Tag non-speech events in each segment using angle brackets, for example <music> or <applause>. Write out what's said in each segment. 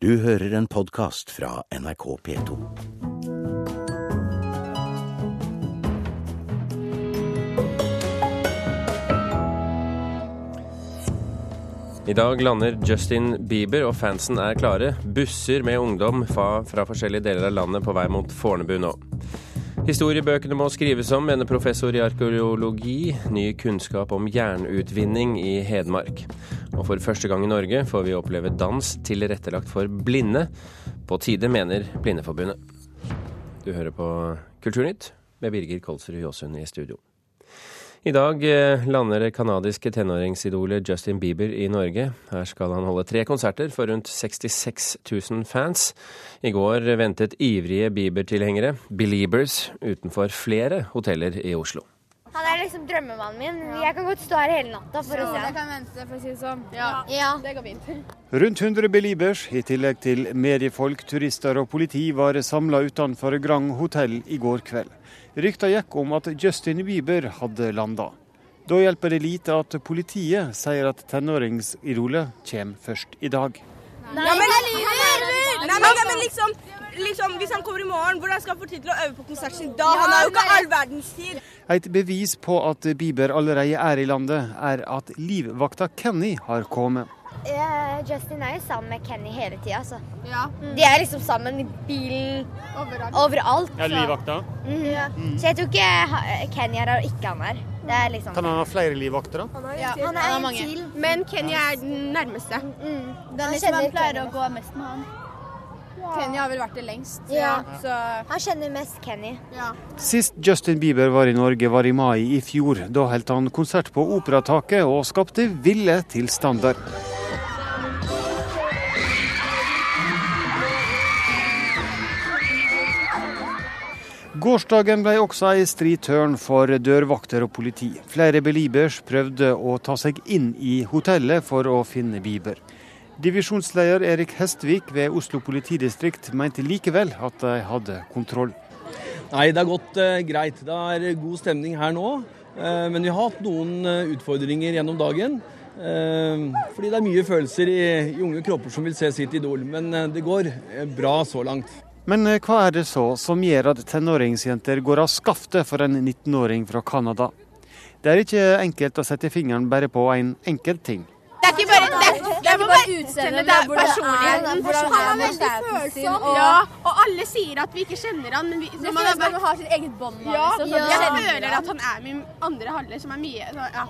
Du hører en podkast fra NRK P2. I dag lander Justin Bieber, og fansen er klare. Busser med ungdom fra, fra forskjellige deler av landet på vei mot Fornebu nå. Historiebøkene må skrives om, mener professor i arkeologi. Ny kunnskap om jernutvinning i Hedmark. Og for første gang i Norge får vi oppleve dans tilrettelagt for blinde. På tide, mener Blindeforbundet. Du hører på Kulturnytt med Birger Kolsrud Jåsund i studio. I dag eh, lander det canadiske tenåringsidolet Justin Bieber i Norge. Her skal han holde tre konserter for rundt 66 000 fans. I går ventet ivrige Bieber-tilhengere, Beliebers, utenfor flere hoteller i Oslo. Han er liksom drømmemannen min. Jeg kan godt stå her hele natta for å se Jeg kan vente, for å si det sånn. Ja, Ja. det går fint. Rundt 100 Beliebers, i tillegg til mediefolk, turister og politi, var samla utenfor Grand hotell i går kveld. Rykta gikk om at Justin Bieber hadde landa. Da hjelper det lite at politiet sier at tenåringsidolet kommer først i dag. Nei, men, Nei, men, nei, men liksom, liksom, hvis han kommer i morgen, hvordan skal han få tid til å øve på konserten sin da? Han har jo ikke all verdens tid. Et bevis på at Bieber allerede er i landet, er at livvakta Kenny har kommet. Eh, Justin er jo sammen med Kenny hele tida, altså. Ja, De er liksom sammen i bilen overalt. overalt. Så, livvakta? Mhm. så jeg tror ikke Kenny er her og ikke han er. Det er liksom Kan han ha flere livvakter, da? Ja, Han er en til. Men Kenny er den nærmeste. Mm. Det er liksom han pleier å gå mest med han. Kenny har vel vært det lengst. Ja. Så Han kjenner mest Kenny. ja. Sist Justin Bieber var i Norge var i mai i fjor. Da holdt han konsert på Operataket og skapte ville tilstander. Gårsdagen ble også ei stri tørn for dørvakter og politi. Flere Beliebers prøvde å ta seg inn i hotellet for å finne Bieber. Divisjonsleder Erik Hestvik ved Oslo politidistrikt mente likevel at de hadde kontroll. Nei, det har gått eh, greit. Det er god stemning her nå. Eh, men vi har hatt noen eh, utfordringer gjennom dagen. Eh, fordi det er mye følelser i, i unge kropper som vil se sitt idol. Men eh, det går bra så langt. Men eh, hva er det så som gjør at tenåringsjenter går av skaftet for en 19-åring fra Canada? Det er ikke enkelt å sette fingeren bare på en enkelt ting. Det er ikke bare, det, det er ikke bare utseendet, det er er personligheten. han, er veldig følsom. og- Ja, og alle sier at vi ikke kjenner han, men vi, det Man har sitt eget bånd ja, liksom. jeg føler at han er min andre halvdel, som er mye så, ja.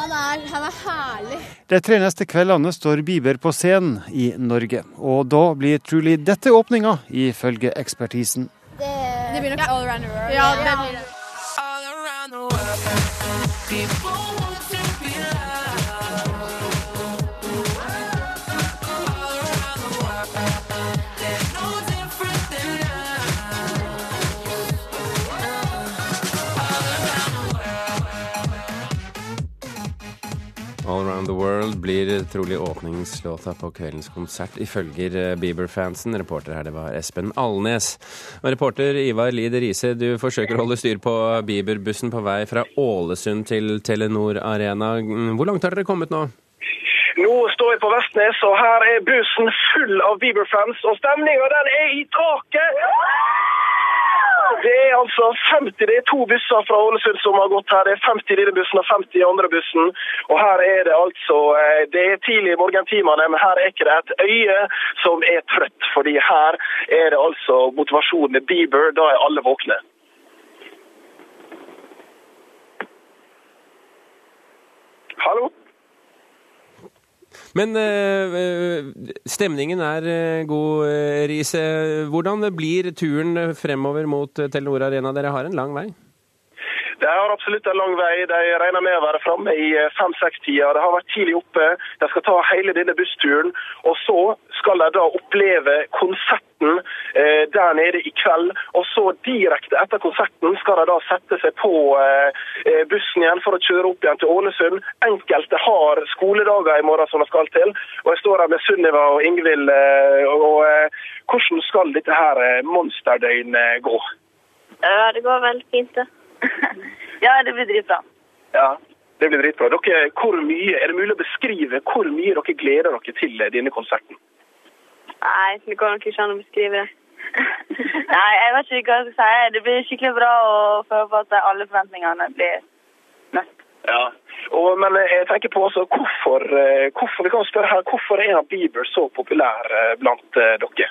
Han er, han er herlig. De tre neste kveldene står Bieber på scenen i Norge. Og da blir trolig dette åpninga, ifølge ekspertisen. Det, Det blir nok all around the world. ja, det blir det. All Around the World blir trolig åpningslåta på kveldens konsert, ifølge Bieber-fansen. Reporter her, det var Espen Alnes. Og reporter Ivar Lid Riise, du forsøker å holde styr på Bieber-bussen på vei fra Ålesund til Telenor Arena. Hvor langt har dere kommet nå? Nå står jeg på Vestnes, og her er bussen full av Bieber-fans, og stemninga den er i taket! Det er altså 50, det er to busser fra Ålesund som har gått her. Det er 50 i denne bussen og 50 i andre bussen. Og her er det altså eh, Det er tidlig i morgentimene, men her er ikke det et øye som er trøtt. Fordi her er det altså motivasjonen med Bieber. Da er alle våkne. Hallo? Men eh, eh, stemningen er eh, god, Riise. Hvordan blir turen fremover mot Telenor Arena? Dere har en lang vei? Det har absolutt en lang vei. De regner med å være framme i eh, fem-seks-tida. Det har vært tidlig oppe. De skal ta hele denne bussturen. Og så skal de da oppleve konserten eh, der nede i kveld. Og så direkte etter konserten skal de da sette seg på eh, eh, bussen igjen for å kjøre opp igjen til Ålesund. Enkelte har skoledager i morgen som de skal til. Og jeg står her med Sunniva og Ingvild. Eh, og eh, hvordan skal dette her monsterdøgnet gå? Ja, det går veldig fint, det. <laughs> ja, det blir dritbra. Ja, det blir dritbra. Dere, hvor mye, er det mulig å beskrive hvor mye dere gleder dere til denne konserten? Nei, det går nok ikke an å beskrive det. <laughs> Nei, jeg vet ikke hva jeg skal si. Det blir skikkelig bra å føle på at alle forventningene blir møtt. Ja. Og, men jeg tenker på også, hvorfor, eh, hvorfor vi kan spørre her, hvorfor er Bieber så populær eh, blant eh, dere?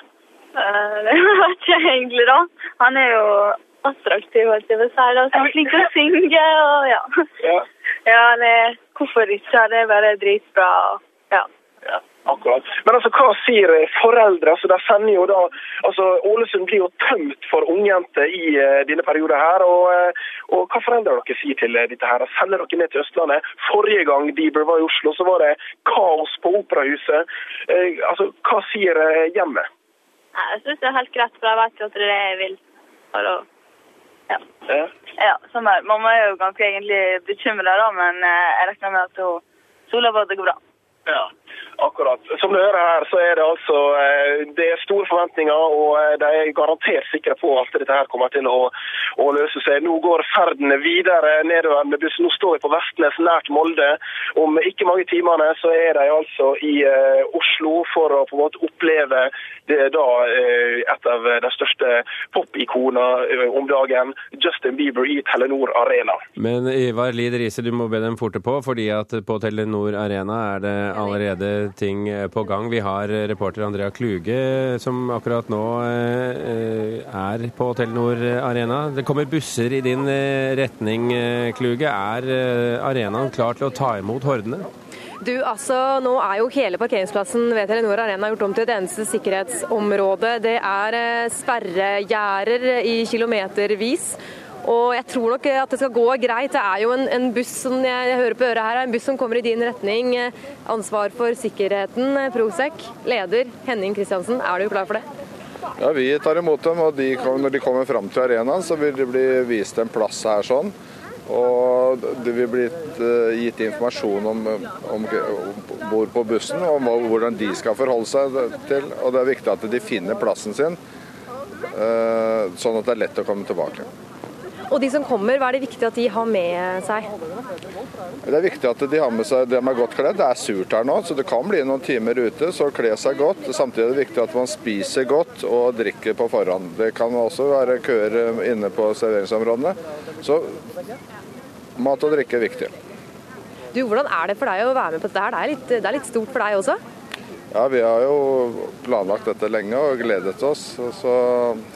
Eh, <laughs> Det vet ikke egentlig, da. Han er jo attraktiv, holdt jeg på si. da, så Han er flink til å synge og ja. Ja. Ja, er, hvorfor ikke? Det er bare dritbra. og Ja. Ja, akkurat. Men altså, hva sier foreldre? Altså, der sender jo da, altså, Ålesund blir jo tømt for ungjenter i uh, denne perioden her. Og, uh, og hva foreldre dere sier til uh, dette her? Sender dere ned til Østlandet? Forrige gang Bieber var i Oslo, så var det kaos på Operahuset. Uh, altså, hva sier hjemmet? Jeg syns det er helt greit, for jeg vet jo at det er det jeg vil. Og da, ja. Ja. ja, sånn er. Mamma er jo ganske egentlig bekymra, men eh, jeg regner med at hun stoler på at det går bra. Ja, akkurat. Som du hører her, så er det altså eh, det er store forventninger, og eh, de er garantert sikre på at dette her kommer til å, å løse seg. Nå går ferden videre nedover med bussen. Nå står vi på Vestnes, nært Molde. Om ikke mange timene så er de altså i uh, Oslo for å på en måte oppleve det da uh, et av de største popikonene uh, om dagen, Justin Bieber i Telenor Arena. Men Ivar Lid Riise, du må be dem forte på, fordi at på Telenor Arena er det allerede ting på gang. Vi har reporter Andrea Kluge som akkurat nå eh, er på Telenor Arena. Det kommer busser i din eh, retning, eh, Kluge. Er eh, arenaen klar til å ta imot hordene? Du, altså, Nå er jo hele parkeringsplassen ved Telenor Arena gjort om til et eneste sikkerhetsområde. Det er eh, sperregjerder i kilometervis. Og jeg tror nok at det skal gå greit. Det er jo en, en buss som jeg, hører på øret her, en buss som kommer i din retning. Ansvar for sikkerheten, Prosec. Leder Henning Kristiansen, er du klar for det? Ja, Vi tar imot dem, og de, når de kommer fram til arenaen, så vil det bli vist en plass her sånn. Og det vil bli eh, gitt informasjon om, om bord på bussen, om hvordan de skal forholde seg til. Og det er viktig at de finner plassen sin, eh, sånn at det er lett å komme tilbake. Og de som kommer, hva er det viktig at de har med seg? Det er viktig at de har med seg de er godt kledd. Det er surt her nå, så det kan bli noen timer ute. Så kle seg godt. Samtidig er det viktig at man spiser godt og drikker på forhånd. Det kan også være køer inne på serveringsområdene. Så mat og drikke er viktig. Du, Hvordan er det for deg å være med på dette? her? Det er litt, det er litt stort for deg også? Ja, Vi har jo planlagt dette lenge og gledet oss. Så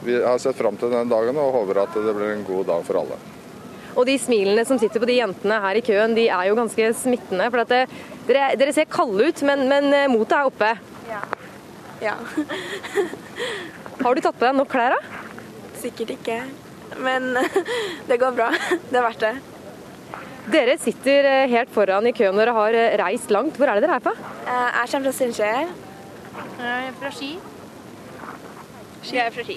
vi har sett fram til den dagen og håper at det blir en god dag for alle. Og de smilene som sitter på de jentene her i køen, de er jo ganske smittende. For at det, dere, dere ser kalde ut, men, men eh, motet er oppe. Ja. <laughs> Har du tatt på deg nok klær, da? Sikkert ikke. Men <laughs> det går bra. Det er verdt det. Dere sitter eh, helt foran i køen. Dere har eh, reist langt. Hvor er det dere er fra? Eh, Jeg kommer fra Steinkjer. Fra Ski. Jeg er fra Ski.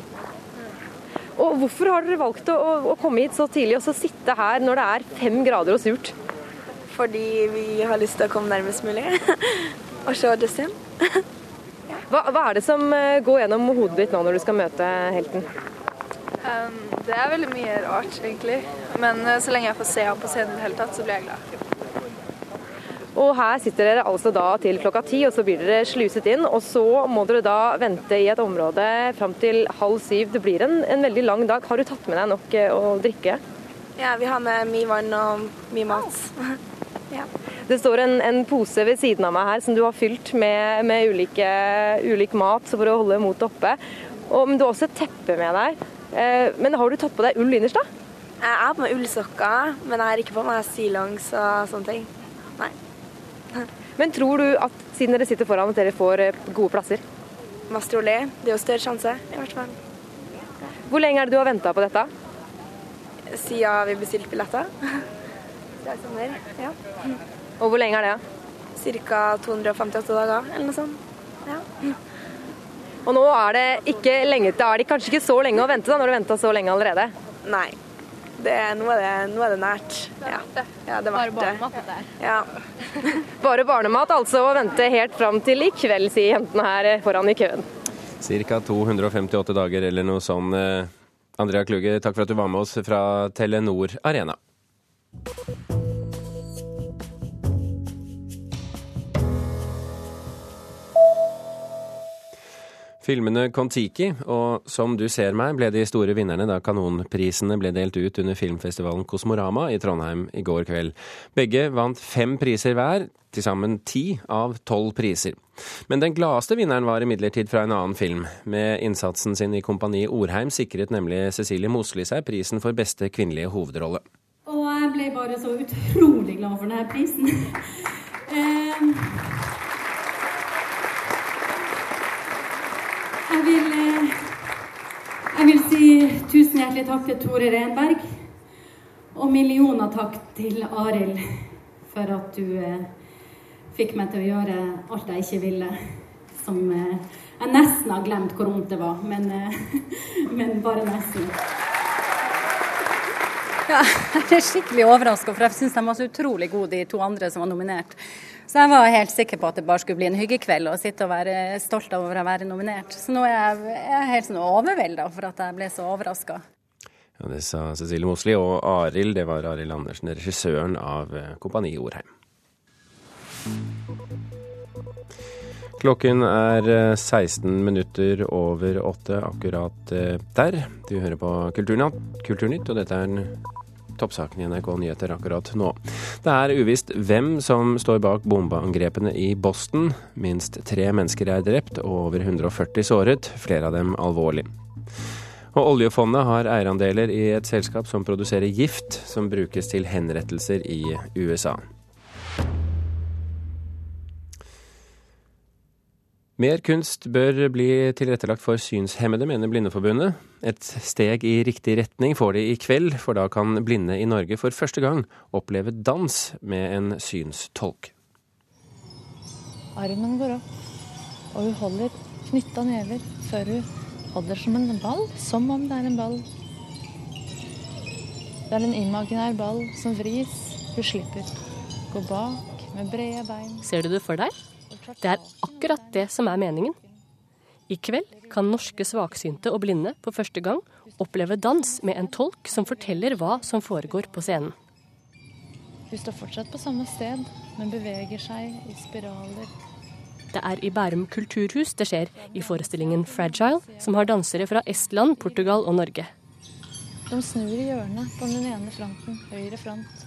Og hvorfor har dere valgt å, å, komme hit så tidlig og så sitte her når det er fem grader og surt? Fordi vi har lyst til å komme nærmest mulig <laughs> og se Justin. Hva, hva er det som går gjennom hodet ditt nå når du skal møte helten? Um, det er veldig mye rart, egentlig. Men eh, så lenge jeg får se ham på scenen i det hele tatt, så blir jeg glad. Og her sitter dere altså da til klokka ti, og så blir dere sluset inn. Og så må dere da vente i et område fram til halv syv. Det blir en, en veldig lang dag. Har du tatt med deg nok eh, å drikke? Ja, vi har med mye vann og mye mat. <laughs> ja. Det står en, en pose ved siden av meg her som du har fylt med, med ulike, ulik mat for å holde motet oppe. Og, men du har også et teppe med deg. Eh, men har du tatt på deg ull innerst, da? Jeg har på meg ullsokker, men jeg har ikke på meg stillongs og sånne ting. Nei. <laughs> Men tror du at siden dere sitter foran, at dere får eh, gode plasser? Mest trolig. Det er jo større sjanse, i hvert fall. Hvor lenge er det du har venta på dette? Siden vi bestilte billetter. <laughs> Det er sommer, ja. Og hvor lenge er det? Ca. 258 dager, eller noe sånt. Ja. Og nå er det ikke lenge til. er det kanskje ikke så lenge å vente, da, når du har venta så lenge allerede? Nei. Det, nå, er det, nå er det nært. Ja, ja det verdt det. Ja. <laughs> Bare barnemat altså, å vente helt fram til i kveld, sier jentene her foran i køen. Ca. 258 dager eller noe sånn. Eh, Andrea Kluge, takk for at du var med oss fra Telenor Arena. Filmene Kon-Tiki og Som du ser meg ble de store vinnerne da kanonprisene ble delt ut under filmfestivalen Kosmorama i Trondheim i går kveld. Begge vant fem priser hver, til sammen ti av tolv priser. Men den gladeste vinneren var imidlertid fra en annen film. Med innsatsen sin i Kompani Orheim sikret nemlig Cecilie Mosli seg prisen for beste kvinnelige hovedrolle. Og jeg ble bare så utrolig glad for denne prisen. <laughs> eh, Jeg vil, eh, jeg vil si tusen hjertelig takk til Tore Renberg. Og millioner takk til Arild for at du eh, fikk meg til å gjøre alt jeg ikke ville. Som eh, jeg nesten har glemt hvor vondt det var, men, <laughs> men bare nesten. Ja, jeg er skikkelig overraska, for jeg syns de var så utrolig gode, de to andre som var nominert. Så jeg var helt sikker på at det bare skulle bli en hyggekveld og sitte og være stolt over å være nominert. Så nå er jeg, helt sånn overvelda for at jeg ble så overraska. Ja, det sa Cecilie Mosli, og Arild, det var Arild Andersen, regissøren av eh, Kompani Orheim. Klokken er 16 eh, minutter over åtte akkurat eh, der. Du hører på Kulturnytt, og dette er en toppsaken i NRK Nyheter akkurat nå. Det er uvisst hvem som står bak bombeangrepene i Boston. Minst tre mennesker er drept og over 140 såret, flere av dem alvorlig. Og oljefondet har eierandeler i et selskap som produserer gift som brukes til henrettelser i USA. Mer kunst bør bli tilrettelagt for synshemmede, mener Blindeforbundet. Et steg i riktig retning får de i kveld, for da kan blinde i Norge for første gang oppleve dans med en synstolk. Armen går opp, og hun holder knytta never før hun holder som en ball, som om det er en ball. Det er en imaginær ball som vris. Hun slipper. Gå bak med brede bein. Ser du det for deg? Det er akkurat det som er meningen. I kveld kan norske svaksynte og blinde for første gang oppleve dans med en tolk som forteller hva som foregår på scenen. Hun står fortsatt på samme sted, men beveger seg i spiraler. Det er i Bærum kulturhus det skjer, i forestillingen 'Fragile', som har dansere fra Estland, Portugal og Norge. De snur i hjørnet på den ene fronten, høyre front.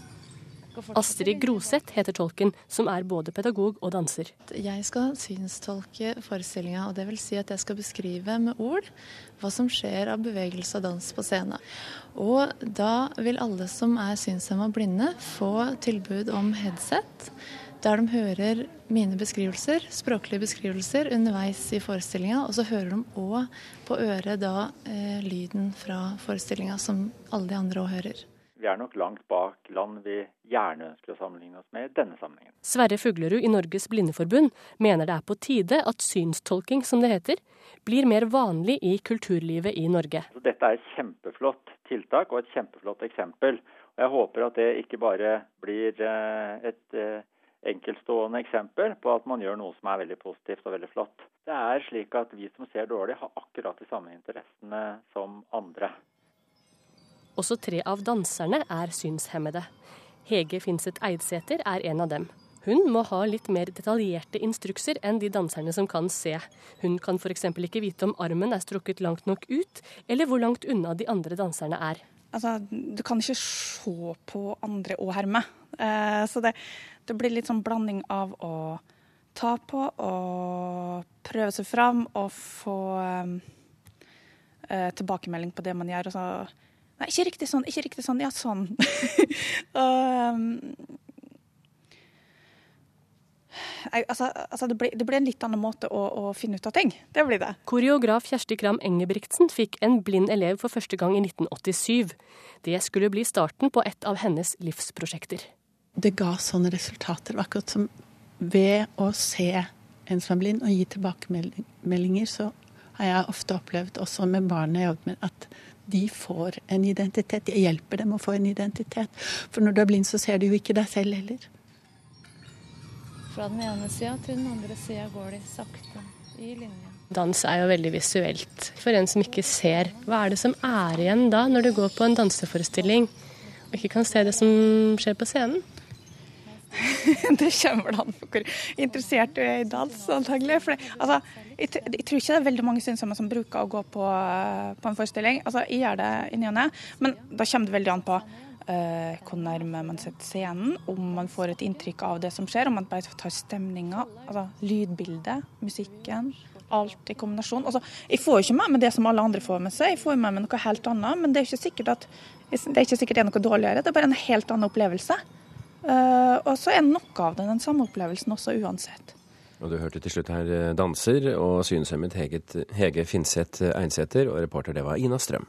Astrid Groseth heter tolken, som er både pedagog og danser. Jeg skal synstolke forestillinga, og det vil si at jeg skal beskrive med ord hva som skjer av bevegelse og dans på scenen. Og da vil alle som er synshemma og blinde, få tilbud om headset. Der de hører mine beskrivelser, språklige beskrivelser, underveis i forestillinga. Og så hører de òg på øret da eh, lyden fra forestillinga, som alle de andre òg hører. Vi er nok langt bak land vi gjerne ønsker å sammenligne oss med i denne sammenhengen. Sverre Fuglerud i Norges Blindeforbund mener det er på tide at synstolking, som det heter, blir mer vanlig i kulturlivet i Norge. Dette er et kjempeflott tiltak og et kjempeflott eksempel. Og Jeg håper at det ikke bare blir eh, et eh, enkeltstående eksempel på at man gjør noe som er veldig positivt og veldig flott. Det er slik at vi som ser dårlig, har akkurat de samme interessene som andre. Også tre av danserne er synshemmede. Hege Finseth Eidsæter er en av dem. Hun må ha litt mer detaljerte instrukser enn de danserne som kan se. Hun kan f.eks. ikke vite om armen er strukket langt nok ut, eller hvor langt unna de andre danserne er. Altså, du kan ikke se på andre og herme. Eh, så det, det, blir litt sånn blanding av å ta på og prøve seg fram og få eh, tilbakemelding på det man gjør. og så Nei, ikke riktig sånn, ikke riktig sånn. Ja, sånn. <laughs> og, um, jeg, altså, altså det, blir, det, blir, en litt annen måte å, å, finne ut av ting. Det blir det. Koreograf Kjersti Kram Engebrigtsen fikk en blind elev for første gang i 1987. Det skulle bli starten på et av hennes livsprosjekter. Det ga sånne resultater. Akkurat som ved å se en som er blind og gi tilbakemeldinger, så har jeg ofte opplevd, også med barna jeg jobbet med, at de får en identitet. Jeg hjelper dem å få en identitet. For når du er blind, så ser du jo ikke deg selv heller. Fra den ene sida til den andre sida går de sakte i linje. Dans er jo veldig visuelt. For en som ikke ser, hva er det som er igjen da, når du går på en danseforestilling og ikke kan se det som skjer på scenen? <laughs> det kommer vel an på hvor interessert du er i dans, antagelig. For det, altså, jeg, jeg, tror ikke det er veldig mange synsomme som bruker å gå på, på en forestilling. Altså, jeg gjør det i ny og ne, men da kommer det veldig an på uh, hvor nærme man setter scenen, om man får et inntrykk av det som skjer, om man bare tar stemninga, altså lydbildet, musikken. Alt i kombinasjon. Altså, jeg får jo ikke med meg det som alle andre får med seg, jeg får med meg noe helt annet. Men det er ikke sikkert at det er ikke sikkert det er noe dårligere, det er bare en helt annen opplevelse. Uh, og så er noe av det den samme opplevelsen også uansett. Og Du hørte til slutt her eh, danser og synshemmet Hege, Hege Finseth Einsæter, og reporter det var Ina Strøm.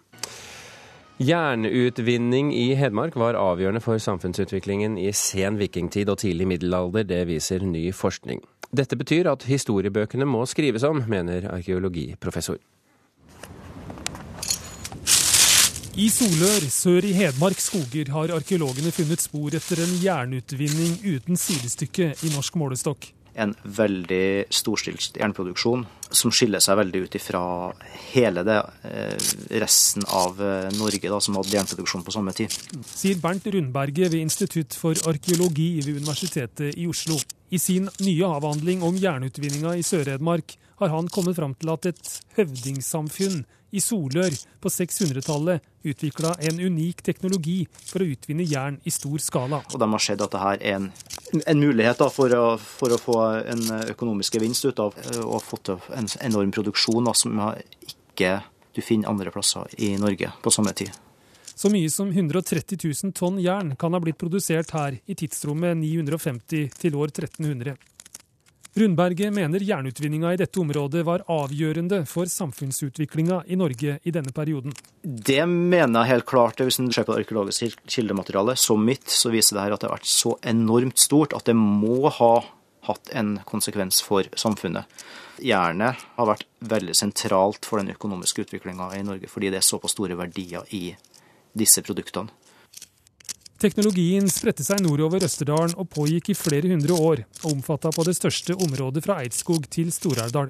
Jernutvinning i Hedmark var avgjørende for samfunnsutviklingen i sen vikingtid og tidlig middelalder. Det viser ny forskning. Dette betyr at historiebøkene må skrives om, mener arkeologiprofessor. I Solør, sør i Hedmark skoger, har arkeologene funnet spor etter en jernutvinning uten sidestykke i norsk målestokk. En veldig storstilt jernproduksjon som skiller seg veldig ut ifra hele det, eh, resten av eh, Norge da, som hadde jernproduksjon på samme tid. Sier Bernt Rundberget ved Institutt for arkeologi ved Universitetet i Oslo. I sin nye avhandling om jernutvinninga i Sør-Hedmark har han kommet fram til at et høvdingsamfunn i Solør på 600-tallet utvikla en unik teknologi for å utvinne jern i stor skala. Og De har sett at dette er en, en mulighet for å, for, å, få en økonomisk gevinst ut av å få til en enorm produksjon da, som ikke du finner andre plasser i Norge på samme tid. Så mye som 130 000 tonn jern kan ha blitt produsert her i tidsrommet 950 til år 1300. Rundberget mener jernutvinninga i dette området var avgjørende for samfunnsutviklinga i Norge i denne perioden. Det mener jeg helt klart. Hvis en ser på det arkeologiske kildematerialet som mitt, så viser det her at det har vært så enormt stort at det må ha hatt en konsekvens for samfunnet. Jernet har vært veldig sentralt for den økonomiske utviklinga i Norge, fordi det er såpass store verdier i disse produktene. Teknologien spredte seg nordover Østerdalen og pågikk i flere hundre år, og omfatta på det største området fra Eidskog til Stor-Aurdal.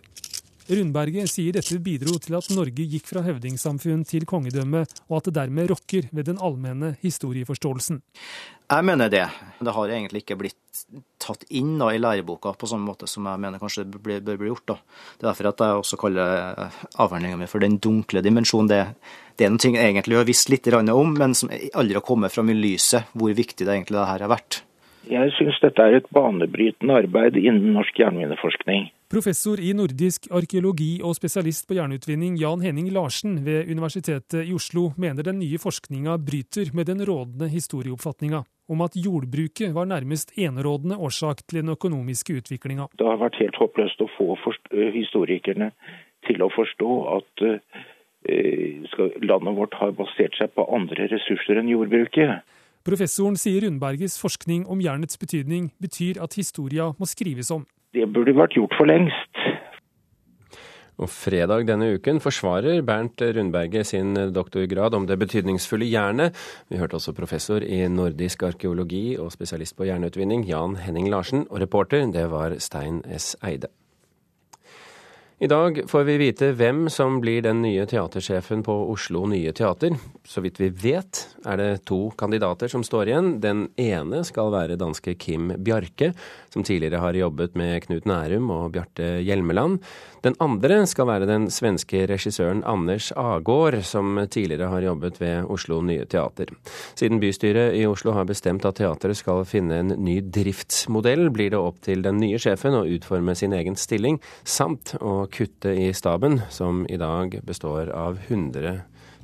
Rundberget sier dette bidro til at Norge gikk fra høvdingsamfunn til kongedømme, og at det dermed rokker ved den allmenne historieforståelsen. Jeg mener det. Det har egentlig ikke blitt tatt inn da, i læreboka på samme måte som jeg mener kanskje det bør bli gjort. Da. Det er derfor at jeg også kaller avhandlinga mi for Den dunkle dimensjonen. Det, det er noe jeg egentlig har visst litt om, men som aldri har kommet fram i lyset, hvor viktig det egentlig det her har vært. Jeg syns dette er et banebrytende arbeid innen norsk jernmineforskning. Professor i nordisk arkeologi og spesialist på jernutvinning Jan Henning Larsen ved Universitetet i Oslo mener den nye forskninga bryter med den rådende historieoppfatninga om at jordbruket var nærmest enerådende årsak til den økonomiske utviklinga. Det har vært helt håpløst å få historikerne til å forstå at landet vårt har basert seg på andre ressurser enn jordbruket. Professoren sier Rundbergets forskning om jernets betydning betyr at historia må skrives om. Det burde vært gjort for lengst. Og fredag denne uken forsvarer Bernt Rundberget sin doktorgrad om det betydningsfulle jernet. Vi hørte også professor i nordisk arkeologi og spesialist på jernutvinning Jan Henning Larsen, og reporter det var Stein S. Eide. I dag får vi vite hvem som blir den nye teatersjefen på Oslo Nye Teater. Så vidt vi vet, er det to kandidater som står igjen. Den ene skal være danske Kim Bjarke, som tidligere har jobbet med Knut Nærum og Bjarte Hjelmeland. Den andre skal være den svenske regissøren Anders Agård, som tidligere har jobbet ved Oslo Nye Teater. Siden bystyret i Oslo har bestemt at teatret skal finne en ny driftsmodell, blir det opp til den nye sjefen å utforme sin egen stilling, samt å kutte i staben, som i dag består av 100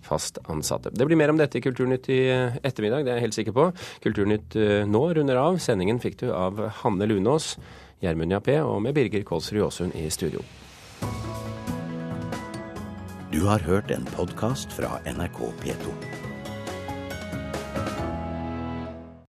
fast ansatte. Det blir mer om dette i Kulturnytt i ettermiddag, det er jeg helt sikker på. Kulturnytt eh, nå runder av. Sendingen fikk du av Hanne Lunås, Gjermund Jappé og med Birger Kolsrud Aasund i studio. Du har hørt en podkast fra NRK P2.